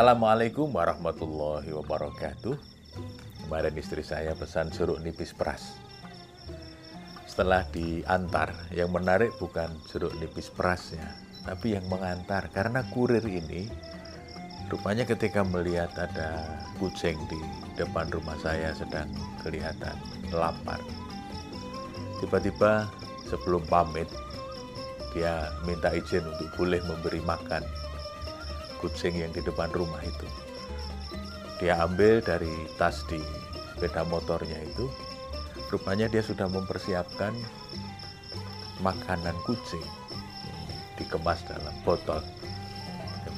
Assalamualaikum warahmatullahi wabarakatuh. Kemarin istri saya pesan jeruk nipis peras. Setelah diantar, yang menarik bukan jeruk nipis perasnya, tapi yang mengantar. Karena kurir ini, rupanya ketika melihat ada kucing di depan rumah saya sedang kelihatan lapar. Tiba-tiba sebelum pamit, dia minta izin untuk boleh memberi makan kucing yang di depan rumah itu. Dia ambil dari tas di sepeda motornya itu, rupanya dia sudah mempersiapkan makanan kucing dikemas dalam botol.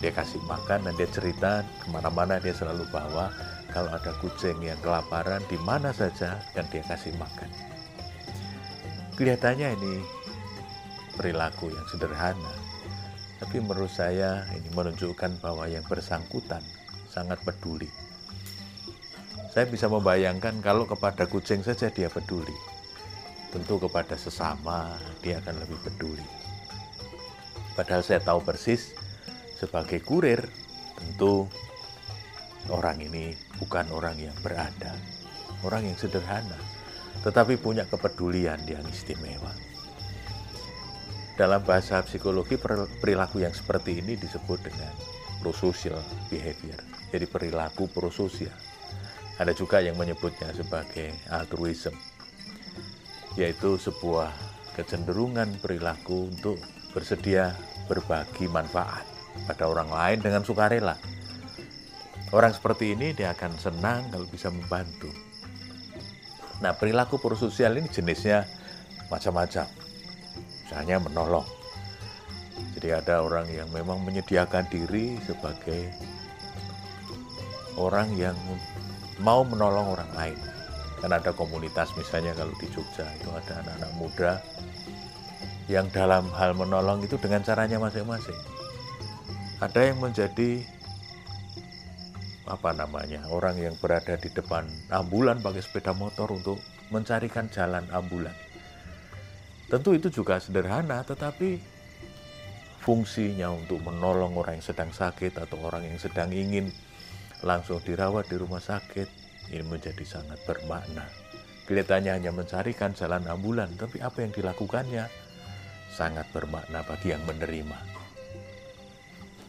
Dia kasih makan dan dia cerita ke mana-mana dia selalu bawa kalau ada kucing yang kelaparan di mana saja dan dia kasih makan. Kelihatannya ini perilaku yang sederhana, tapi menurut saya ini menunjukkan bahwa yang bersangkutan sangat peduli. Saya bisa membayangkan kalau kepada kucing saja dia peduli. Tentu kepada sesama dia akan lebih peduli. Padahal saya tahu persis sebagai kurir tentu orang ini bukan orang yang berada. Orang yang sederhana. Tetapi punya kepedulian yang istimewa. Dalam bahasa psikologi perilaku yang seperti ini disebut dengan prosocial behavior. Jadi perilaku prososial. Ada juga yang menyebutnya sebagai altruism, yaitu sebuah kecenderungan perilaku untuk bersedia berbagi manfaat pada orang lain dengan sukarela. Orang seperti ini dia akan senang kalau bisa membantu. Nah, perilaku prososial ini jenisnya macam-macam misalnya menolong. Jadi ada orang yang memang menyediakan diri sebagai orang yang mau menolong orang lain. Kan ada komunitas misalnya kalau di Jogja itu ada anak-anak muda yang dalam hal menolong itu dengan caranya masing-masing. Ada yang menjadi apa namanya orang yang berada di depan ambulan pakai sepeda motor untuk mencarikan jalan ambulan Tentu itu juga sederhana, tetapi fungsinya untuk menolong orang yang sedang sakit atau orang yang sedang ingin langsung dirawat di rumah sakit ini menjadi sangat bermakna. Kelihatannya hanya mencarikan jalan ambulan, tapi apa yang dilakukannya sangat bermakna bagi yang menerima.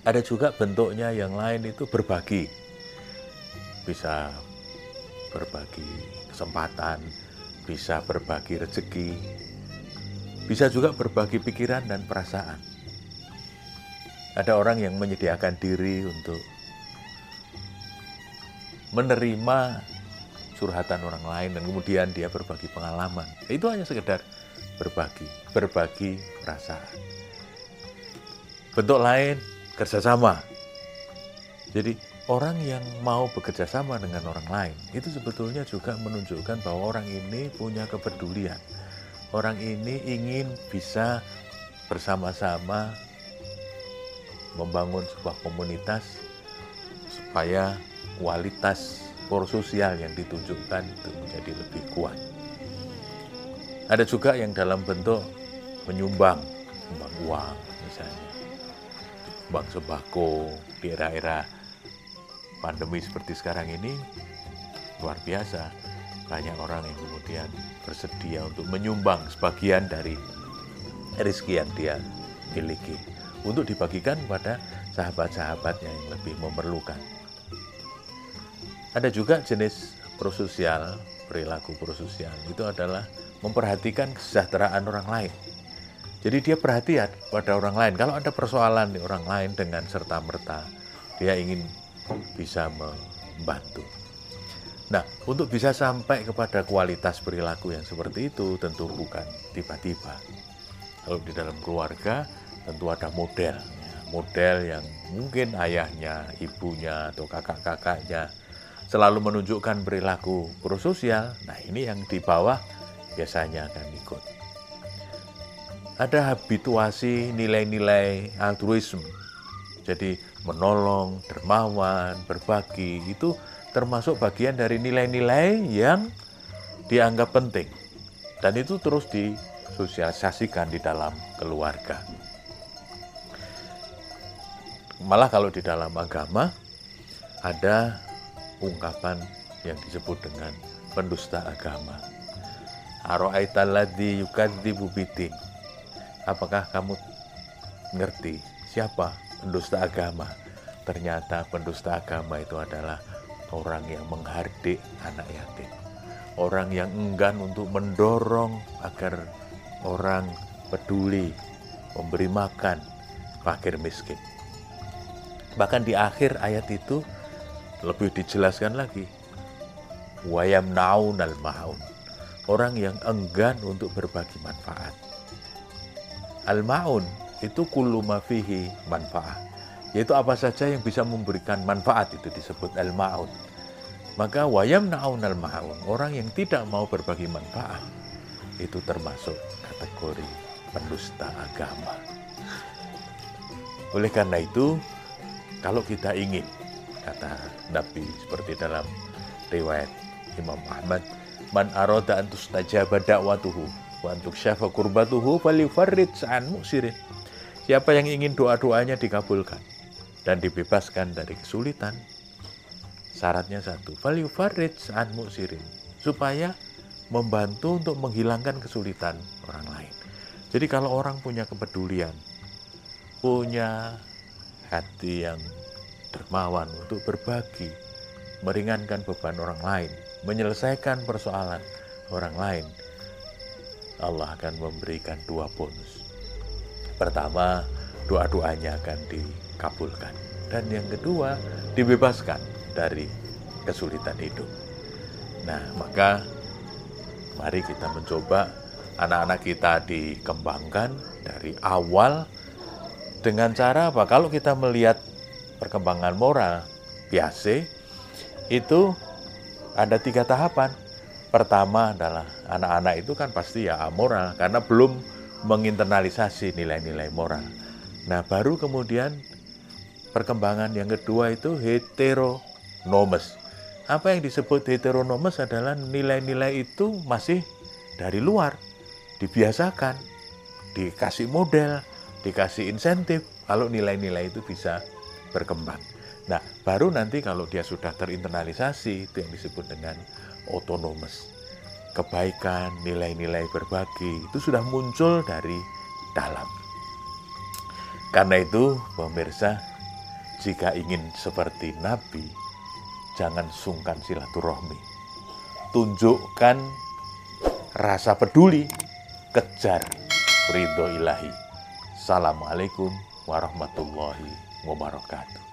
Ada juga bentuknya yang lain itu berbagi. Bisa berbagi kesempatan, bisa berbagi rezeki, bisa juga berbagi pikiran dan perasaan. Ada orang yang menyediakan diri untuk menerima curhatan orang lain dan kemudian dia berbagi pengalaman. Itu hanya sekedar berbagi, berbagi perasaan. Bentuk lain kerjasama. Jadi orang yang mau bekerja sama dengan orang lain itu sebetulnya juga menunjukkan bahwa orang ini punya kepedulian orang ini ingin bisa bersama-sama membangun sebuah komunitas supaya kualitas sosial yang ditunjukkan itu menjadi lebih kuat. Ada juga yang dalam bentuk menyumbang, menyumbang uang misalnya, bank sembako di era-era pandemi seperti sekarang ini luar biasa banyak orang yang kemudian bersedia untuk menyumbang sebagian dari rezeki yang dia miliki untuk dibagikan kepada sahabat-sahabatnya yang lebih memerlukan. Ada juga jenis prososial, perilaku prososial itu adalah memperhatikan kesejahteraan orang lain. Jadi dia perhatian pada orang lain. Kalau ada persoalan di orang lain dengan serta-merta, dia ingin bisa membantu. Nah, untuk bisa sampai kepada kualitas perilaku yang seperti itu tentu bukan tiba-tiba. Kalau di dalam keluarga tentu ada model, model yang mungkin ayahnya, ibunya, atau kakak-kakaknya selalu menunjukkan perilaku prososial. Nah, ini yang di bawah biasanya akan ikut. Ada habituasi nilai-nilai altruisme. Jadi menolong, dermawan, berbagi itu termasuk bagian dari nilai-nilai yang dianggap penting. Dan itu terus disosialisasikan di dalam keluarga. Malah kalau di dalam agama, ada ungkapan yang disebut dengan pendusta agama. Aro'aitalladzi yukadzibu bidin. Apakah kamu ngerti siapa pendusta agama? Ternyata pendusta agama itu adalah orang yang menghardik anak yatim. Orang yang enggan untuk mendorong agar orang peduli memberi makan fakir miskin. Bahkan di akhir ayat itu lebih dijelaskan lagi. Wayam naun al maun. Orang yang enggan untuk berbagi manfaat. Al maun itu kullu fihi manfaat. Yaitu apa saja yang bisa memberikan manfaat itu disebut al maun. Maka wayam naun al maun. Orang yang tidak mau berbagi manfaat itu termasuk kategori pendusta agama. Oleh karena itu, kalau kita ingin, kata Nabi seperti dalam riwayat Imam Ahmad, man aroda antus najaba dakwatuhu wa antuk syafa kurbatuhu falifarrid sa'an musirin. Siapa yang ingin doa-doanya dikabulkan dan dibebaskan dari kesulitan, syaratnya satu, falifarrid sa'an musirin. Supaya membantu untuk menghilangkan kesulitan orang lain. Jadi kalau orang punya kepedulian, punya hati yang dermawan untuk berbagi, meringankan beban orang lain, menyelesaikan persoalan orang lain, Allah akan memberikan dua bonus. Pertama, doa-doanya akan dikabulkan. Dan yang kedua, dibebaskan dari kesulitan hidup. Nah, maka mari kita mencoba anak-anak kita dikembangkan dari awal dengan cara apa? Kalau kita melihat perkembangan moral biasa, itu ada tiga tahapan. Pertama adalah anak-anak itu kan pasti ya amoral karena belum menginternalisasi nilai-nilai moral. Nah baru kemudian perkembangan yang kedua itu heteronomes. Apa yang disebut heteronomes adalah nilai-nilai itu masih dari luar, dibiasakan, dikasih model, dikasih insentif kalau nilai-nilai itu bisa berkembang. Nah, baru nanti kalau dia sudah terinternalisasi, itu yang disebut dengan otonomus. Kebaikan, nilai-nilai berbagi, itu sudah muncul dari dalam. Karena itu, pemirsa, jika ingin seperti Nabi, jangan sungkan silaturahmi. Tunjukkan rasa peduli, kejar ridho ilahi. Assalamualaikum warahmatullahi wabarakatuh.